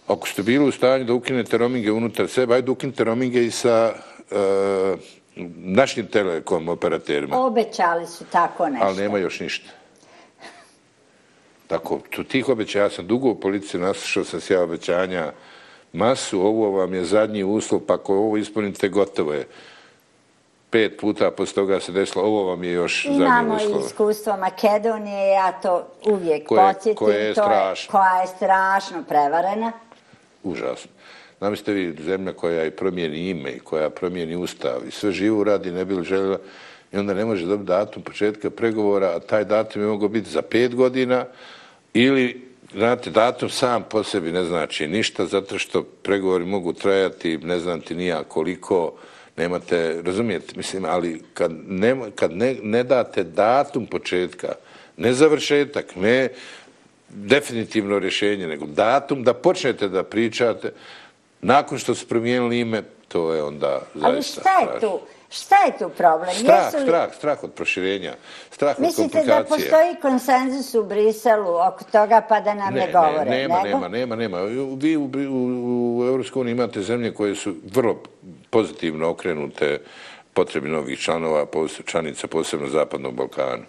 ako ste bili u stanju da ukinete roaminge unutar sebe, ajde ukinite roaminge i sa e, našim telekom operaterima.
Obećali su tako nešto.
Ali nema još ništa. Tako, tu tih obećanja, ja sam dugo u policiji, naslušao sam se ja obećanja masu, ovo vam je zadnji uslov, pa ako ovo ispunite, gotovo je. Pet puta posle toga se desilo, ovo vam je još zadnji
Imamo
uslov.
i iskustvo Makedonije, ja to uvijek
Koje-
podsjetim.
koje je
to
strašno.
koja je strašno prevarena.
Užasno. Zamislite vi zemlja koja i promijeni ime i koja promijeni ustav i sve živo radi ne bi li željela i onda ne može dobiti datum početka pregovora, a taj datum je mogao biti za pet godina ili, znate, datum sam po sebi ne znači ništa zato što pregovori mogu trajati, ne znam ti nija koliko, nemate, razumijete, mislim, ali kad, ne, kad ne, ne date datum početka, ne završetak, ne definitivno rješenje, nego datum da počnete da pričate, nakon što su promijenili ime, to je onda zaista
Ali šta je tu? Šta je tu problem?
Strah,
Jesu li-
strah, strah od proširenja, strah od
Mislite da
komplikacije.
postoji konsenzus u Briselu oko toga pa da nam ne, govore?
Ne, nema,
nego?
nema, nema, nema. Vi u, u, u imate zemlje koje su vrlo pozitivno okrenute potrebi novih članova, članica posebno Zapadnog Balkana.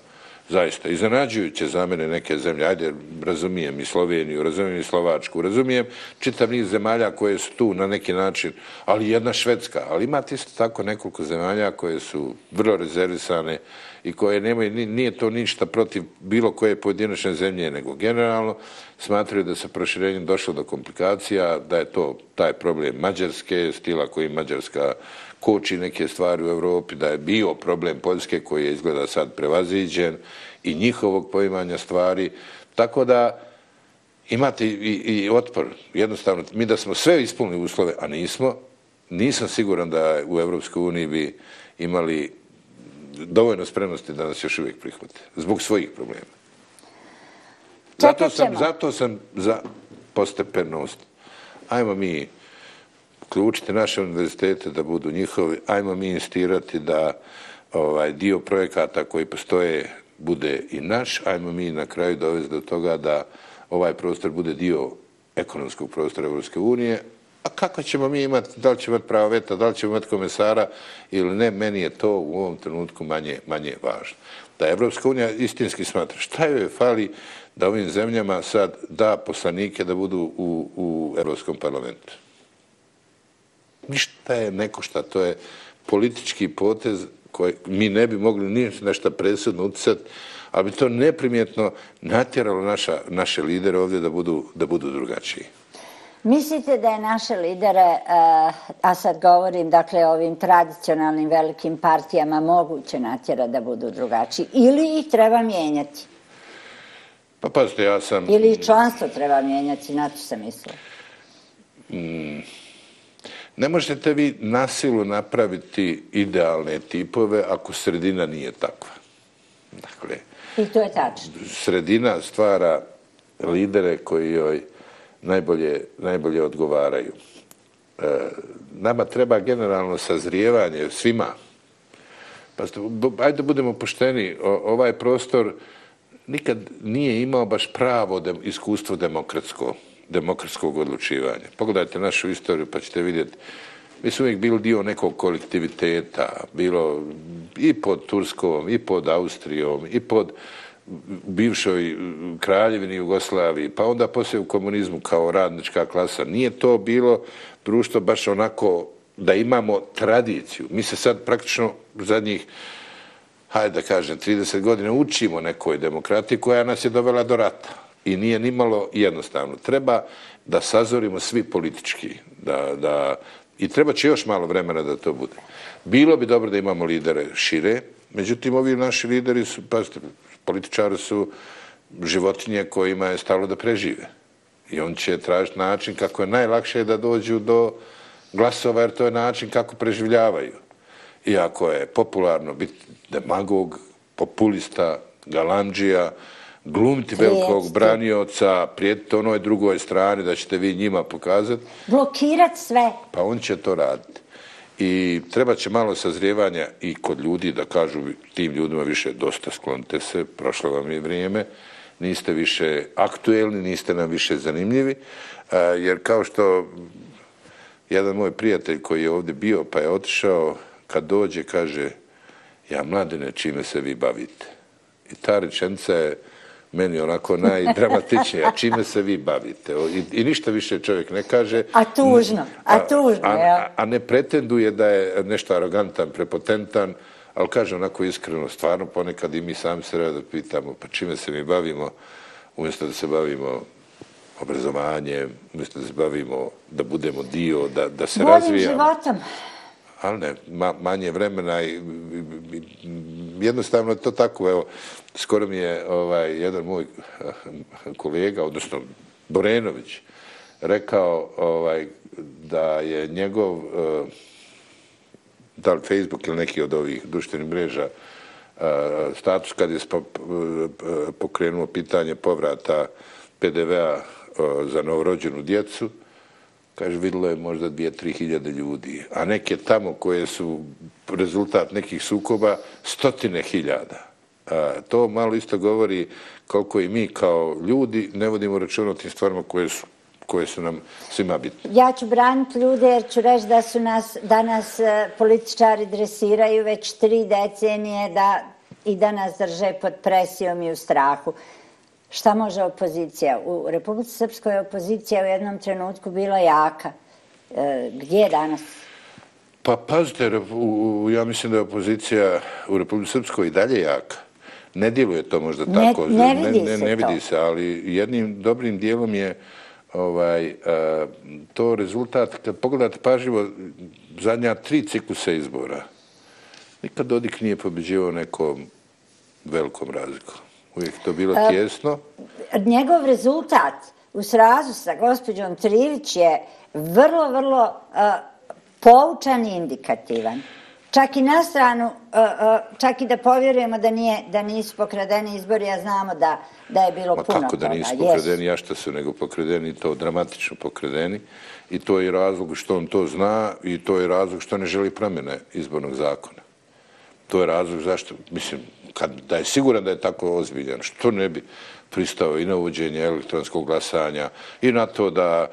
Zaista, iznenađujuće za mene neke zemlje, ajde, razumijem i Sloveniju, razumijem i Slovačku, razumijem čitav niz zemalja koje su tu na neki način, ali jedna Švedska, ali imate isto tako nekoliko zemalja koje su vrlo rezervisane i koje nemaju, nije to ništa protiv bilo koje pojedinačne zemlje, nego generalno smatraju da se proširenjem došlo do komplikacija, da je to taj problem Mađarske, stila koji Mađarska koči neke stvari u Evropi, da je bio problem Poljske koji je izgleda sad prevaziđen i njihovog poimanja stvari. Tako da imate i, i otpor. Jednostavno, mi da smo sve ispunili uslove, a nismo, nisam siguran da u Evropskoj uniji bi imali dovoljno spremnosti da nas još uvijek prihvate. Zbog svojih problema. Zato sam, zato sam za postepenost. Ajmo mi ključiti naše univerzitete da budu njihovi, ajmo mi instirati da ovaj dio projekata koji postoje bude i naš, ajmo mi na kraju dovesti do toga da ovaj prostor bude dio ekonomskog prostora Evropske unije, a kako ćemo mi imati, da li ćemo imati pravo veta, da li ćemo imati komesara ili ne, meni je to u ovom trenutku manje, manje važno. Da Evropska unija istinski smatra šta joj fali da ovim zemljama sad da poslanike da budu u, u Evropskom parlamentu ništa je neko šta, to je politički potez koji mi ne bi mogli ništa nešto presudno utisati, ali bi to neprimjetno natjeralo naša, naše lidere ovdje da budu, da budu drugačiji.
Mislite da je naše lidere, eh, a sad govorim dakle o ovim tradicionalnim velikim partijama, moguće natjera da budu drugačiji ili ih treba mijenjati?
Pa pazite, ja sam...
Ili članstvo treba mijenjati, na to sam mislila.
Mm. Ne možete vi nasilu napraviti idealne tipove ako sredina nije takva.
Dakle, I to je tačno.
Sredina stvara lidere koji joj najbolje, najbolje odgovaraju. E, nama treba generalno sazrijevanje svima. Pa, ajde da budemo pošteni, o, ovaj prostor nikad nije imao baš pravo de, iskustvo demokratsko demokratskog odlučivanja. Pogledajte našu istoriju pa ćete vidjeti mi smo uvijek bili dio nekog kolektiviteta, bilo i pod Turskom, i pod Austrijom, i pod bivšoj kraljevini Jugoslaviji, pa onda poslije u komunizmu kao radnička klasa. Nije to bilo društvo baš onako da imamo tradiciju. Mi se sad praktično zadnjih, hajde da kažem, 30 godina učimo nekoj demokratiji koja nas je dovela do rata i nije nimalo jednostavno. Treba da sazorimo svi politički, da, da, i treba će još malo vremena da to bude. Bilo bi dobro da imamo lidere šire, međutim, ovi naši lideri su, pa političari su životinje kojima je stalo da prežive. I on će tražiti način kako je najlakše da dođu do glasova, jer to je način kako preživljavaju. Iako je popularno biti demagog, populista, galanđija, glumiti velikog branioca, prijetiti onoj drugoj strani da ćete vi njima pokazati.
Blokirati sve.
Pa on će to raditi. I treba će malo sazrijevanja i kod ljudi da kažu tim ljudima više dosta sklonite se, prošlo vam je vrijeme, niste više aktuelni, niste nam više zanimljivi, e, jer kao što jedan moj prijatelj koji je ovdje bio pa je otišao, kad dođe kaže ja mladine čime se vi bavite. I ta rečenica je meni onako najdramatičnije. A čime se vi bavite? I, I ništa više čovjek ne kaže.
A tužno, a tužno,
a, a, a ne pretenduje da je nešto arogantan, prepotentan, ali kaže onako iskreno, stvarno ponekad i mi sami se da pitamo pa čime se mi bavimo, umjesto da se bavimo obrazovanjem, umjesto da se bavimo, da budemo dio, da, da se
Bolim
razvijamo.
Bolim životom
ali ne, ma, manje vremena i, jednostavno je to tako, evo, skoro mi je ovaj, jedan moj kolega, odnosno Borenović, rekao ovaj, da je njegov eh, da li Facebook ili neki od ovih društvenih mreža eh, status kad je eh, pokrenuo pitanje povrata PDV-a za novorođenu djecu, kaže, videlo je možda dvije, tri hiljade ljudi, a neke tamo koje su rezultat nekih sukoba, stotine hiljada. A, to malo isto govori koliko i mi kao ljudi ne vodimo računa o tim stvarima koje su koje su nam svima bitne.
Ja ću braniti ljude jer ću reći da su nas danas e, političari dresiraju već tri decenije da i da nas drže pod presijom i u strahu. Šta može opozicija? U Republici Srpskoj opozicija u jednom trenutku bila jaka. E, gdje je danas?
Pa pazite, ja mislim da je opozicija u Republici Srpskoj i dalje jaka. Ne djeluje to možda tako.
Ne vidi se
to. Ne vidi se, ali jednim dobrim dijelom je ovaj, to rezultat, kad pogledate pažljivo, zadnja tri cikluse izbora, nikad Dodik nije pobeđivao nekom velikom razlikom. Uvijek to bilo tjesno.
Njegov rezultat u srazu sa gospođom Trivić je vrlo, vrlo poučan i indikativan. Čak i na stranu, čak i da povjerujemo da, nije, da nisu pokradeni izbori, ja znamo da, da je bilo
Ma
puno
kako da nisu pokradeni, ja što su nego pokradeni, to dramatično pokradeni. I to je razlog što on to zna i to je razlog što ne želi promjene izbornog zakona. To je razlog zašto, mislim, kad, da je siguran da je tako ozbiljan, što ne bi pristao i na uvođenje elektronskog glasanja i na to da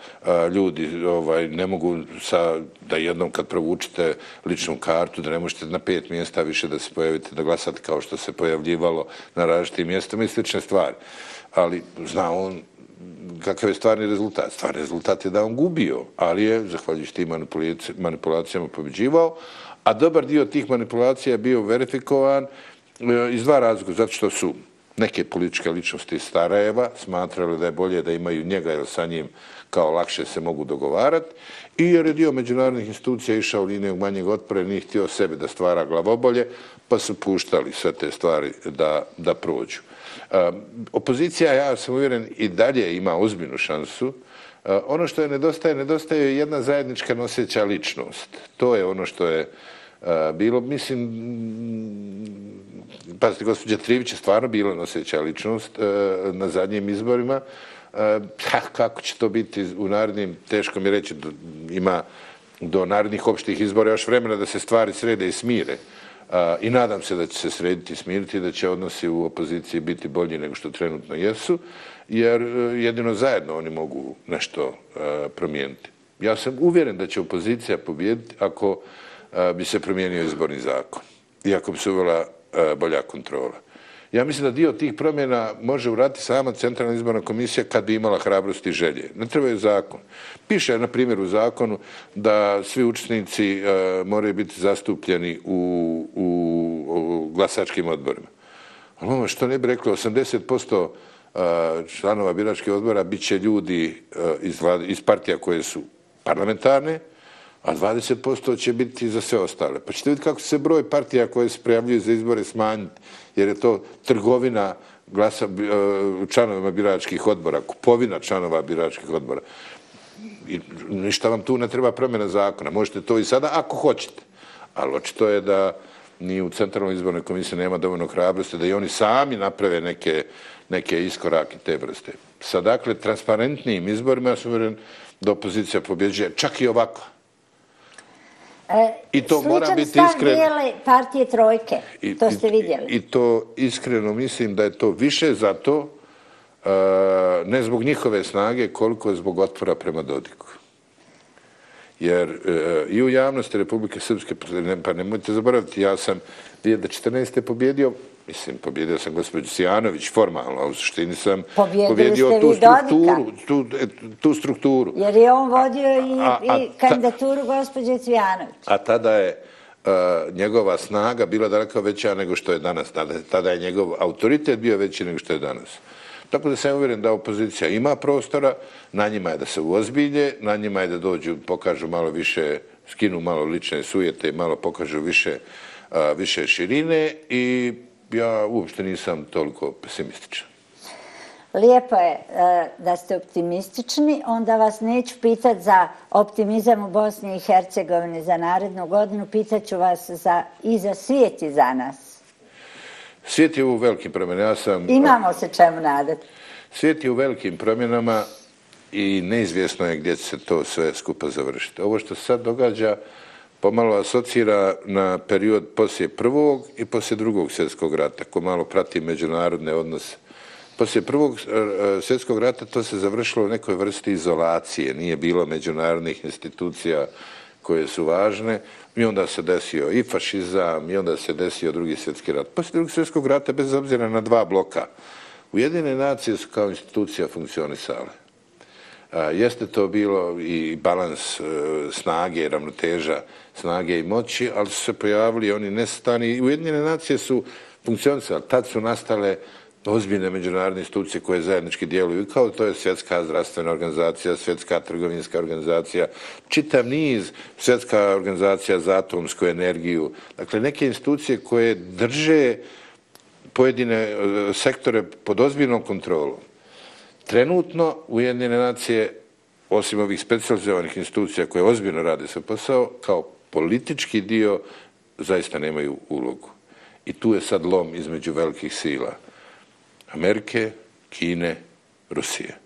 ljudi ovaj, ne mogu sa, da jednom kad provučete ličnu kartu, da ne možete na pet mjesta više da se pojavite, da glasate kao što se pojavljivalo na različitim mjestima i slične stvari. Ali zna on kakav je stvarni rezultat. Stvarni rezultat je da on gubio, ali je, zahvaljujući tim manipulacijama, pobeđivao, a dobar dio tih manipulacija je bio verifikovan E, iz dva razloga, zato što su neke političke ličnosti iz Starajeva smatrali da je bolje da imaju njega jer sa njim kao lakše se mogu dogovarati i jer je dio međunarodnih institucija išao linijog manjeg otpore, nije htio sebe da stvara glavobolje, pa su puštali sve te stvari da, da prođu. E, opozicija, ja sam uvjeren, i dalje ima ozbiljnu šansu. E, ono što je nedostaje, nedostaje jedna zajednička noseća ličnost. To je ono što je bilo, mislim, pazite, gospođa Trivić je stvarno bila noseća ličnost e, na zadnjim izborima. E, kako će to biti u narednim, teško mi reći, ima do narednih opštih izbora još vremena da se stvari srede i smire. E, I nadam se da će se srediti i smiriti, da će odnosi u opoziciji biti bolji nego što trenutno jesu, jer e, jedino zajedno oni mogu nešto e, promijeniti. Ja sam uvjeren da će opozicija pobijediti ako e, bi se promijenio izborni zakon i ako bi se uvela E, bolja kontrola. Ja mislim da dio tih promjena može urati sama Centralna izborna komisija kad bi imala hrabrosti i želje. Ne treba je zakon. Piše, na primjer, u zakonu da svi učesnici e, moraju biti zastupljeni u, u, glasačkim odborima. Ali ono što ne bi rekli, 80% e, članova biračkih odbora bit će ljudi e, iz, iz partija koje su parlamentarne, a 20% će biti za sve ostale. Pa ćete vidjeti kako se broj partija koje se prijavljuju za izbore smanjiti, jer je to trgovina glasa e, članovima biračkih odbora, kupovina članova biračkih odbora. I ništa vam tu ne treba promjena zakona. Možete to i sada ako hoćete. Ali očito je da ni u Centralnoj izbornoj komisiji nema dovoljno hrabrosti da i oni sami naprave neke, neke iskorake te vrste. Sa dakle transparentnijim izborima ja sam uvjeren da opozicija pobjeđuje čak i ovako.
E, I to mora biti iskreno. Sličan stav dijele partije trojke, I, to ste vidjeli.
I, I to iskreno mislim da je to više zato, uh, ne zbog njihove snage, koliko je zbog otvora prema Dodiku. Jer uh, i u javnosti Republike Srpske, pa nemojte zaboraviti, ja sam 2014. pobjedio Mislim, pobjedio sam gospođu Sijanović formalno, a u suštini sam pobjedio tu strukturu, tu, tu strukturu.
Jer je on vodio i, a, a, i kandidaturu gospođe Cvijanović.
A tada je uh, njegova snaga bila daleko veća nego što je danas. Tada, tada je njegov autoritet bio veći nego što je danas. Tako da sam uvjeren da opozicija ima prostora, na njima je da se uozbilje, na njima je da dođu, pokažu malo više, skinu malo lične sujete, malo pokažu više, uh, više širine i ja uopšte nisam toliko pesimističan.
Lijepo je e, da ste optimistični, onda vas neću pitati za optimizam u Bosni i Hercegovini za narednu godinu, pitaću vas za, i za svijet i za nas.
Svijet je u velikim promjenama. Ja sam,
Imamo se čemu nadati.
Svijet je u velikim promjenama i neizvjesno je gdje će se to sve skupa završiti. Ovo što se sad događa, pomalo asocira na period poslije prvog i poslije drugog svjetskog rata, ko malo prati međunarodne odnose poslije prvog eh, eh, svjetskog rata to se završilo u nekoj vrsti izolacije. Nije bilo međunarodnih institucija koje su važne. I onda se desio i fašizam, i onda se desio drugi svjetski rat. Poslije drugog svjetskog rata, bez obzira na dva bloka, Ujedine nacije su kao institucija funkcionisale. Jeste to bilo i balans e, snage, ravnoteža snage i moći, ali su se pojavili oni nestani. Ujedinjene nacije su funkcionisale. Tad su nastale ozbiljne međunarodne institucije koje zajednički djeluju, kao to je svjetska zdravstvena organizacija, svjetska trgovinska organizacija, čitav niz svjetska organizacija za atomsku energiju. Dakle, neke institucije koje drže pojedine e, sektore pod ozbiljnom kontrolom. Trenutno Ujedinjene nacije, osim ovih specializovanih institucija koje ozbiljno rade sa posao, kao politički dio zaista nemaju ulogu. I tu je sad lom između velikih sila. Amerike, Kine, Rusije.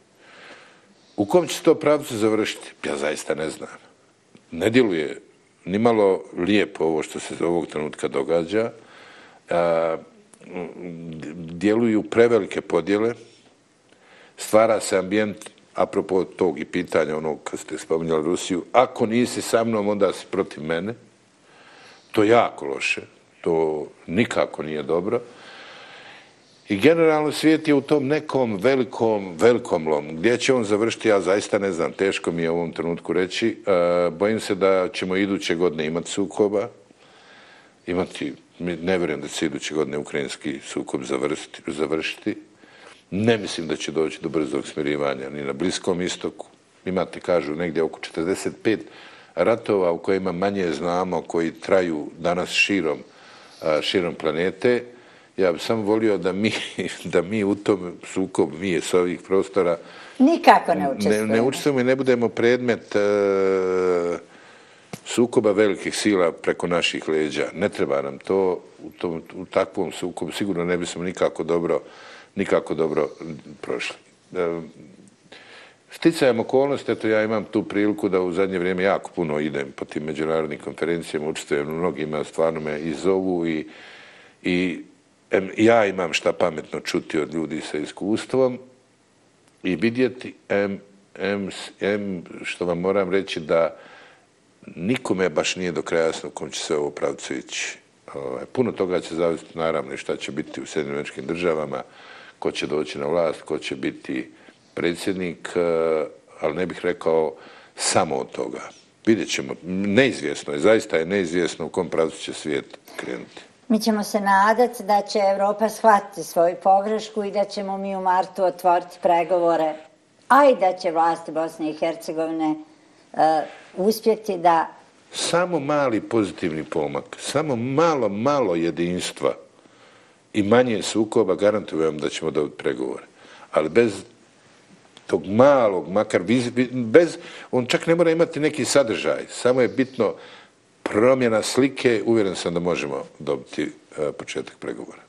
U kom će to pravcu završiti? Ja zaista ne znam. Ne djeluje ni malo lijepo ovo što se ovog trenutka događa. Djeluju prevelike podjele, stvara se ambijent, apropo tog i pitanja onog kad ste spominjali Rusiju, ako nisi sa mnom, onda si protiv mene. To je jako loše. To nikako nije dobro. I generalno svijet je u tom nekom velikom, velikom lomu. Gdje će on završiti, ja zaista ne znam, teško mi je u ovom trenutku reći. E, bojim se da ćemo iduće godine imati sukoba, imati, ne vjerujem da će iduće godine ukrajinski sukob završiti, završiti. Ne mislim da će doći do brzog smirivanja ni na Bliskom istoku. Imate, kažu, negdje oko 45 ratova u kojima manje znamo, koji traju danas širom, širom planete. Ja bih samo volio da mi, da mi u tom sukob, mi je s ovih prostora,
Nikako ne učestvujemo.
Ne, ne učestvujemo i ne budemo predmet uh, sukoba velikih sila preko naših leđa. Ne treba nam to u, tom, u takvom sukobu. Sigurno ne bismo nikako dobro nikako dobro prošli. E, sticajem okolnosti, eto ja imam tu priliku da u zadnje vrijeme jako puno idem po tim međunarodnim konferencijama, učestvujem u mnogima, stvarno me i zovu i, i em, ja imam šta pametno čuti od ljudi sa iskustvom i vidjeti em, em, em, što vam moram reći da nikome baš nije do kraja jasno kom će se ovo pravcu ići. Ovaj, puno toga će zavisiti naravno i šta će biti u Sjedinjeničkim državama, ko će doći na vlast, ko će biti predsjednik, e, ali ne bih rekao samo od toga. Vidjet ćemo. Neizvjesno je, zaista je neizvjesno u kom pravcu će svijet krenuti.
Mi ćemo se nadati da će Evropa shvatiti svoju pogrešku i da ćemo mi u martu otvoriti pregovore, a i da će vlasti Bosne i Hercegovine uh, uspjeti da...
Samo mali pozitivni pomak, samo malo, malo jedinstva i manje sukoba, garantujem da ćemo dobiti pregovore. Ali bez tog malog, makar bez, on čak ne mora imati neki sadržaj, samo je bitno promjena slike, uvjeren sam da možemo dobiti e, početak pregovora.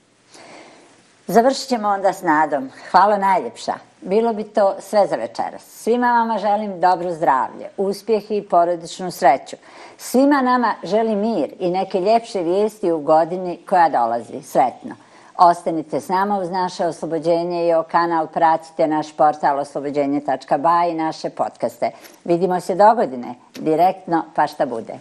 Završit ćemo onda s nadom. Hvala najljepša. Bilo bi to sve za večeras. Svima vama želim dobro zdravlje, uspjeh i porodičnu sreću. Svima nama želim mir i neke ljepše vijesti u godini koja dolazi. Sretno. Ostanite s nama uz naše oslobođenje i o kanal pratite naš portal oslobođenje.ba i naše podcaste. Vidimo se do godine, direktno pa šta bude.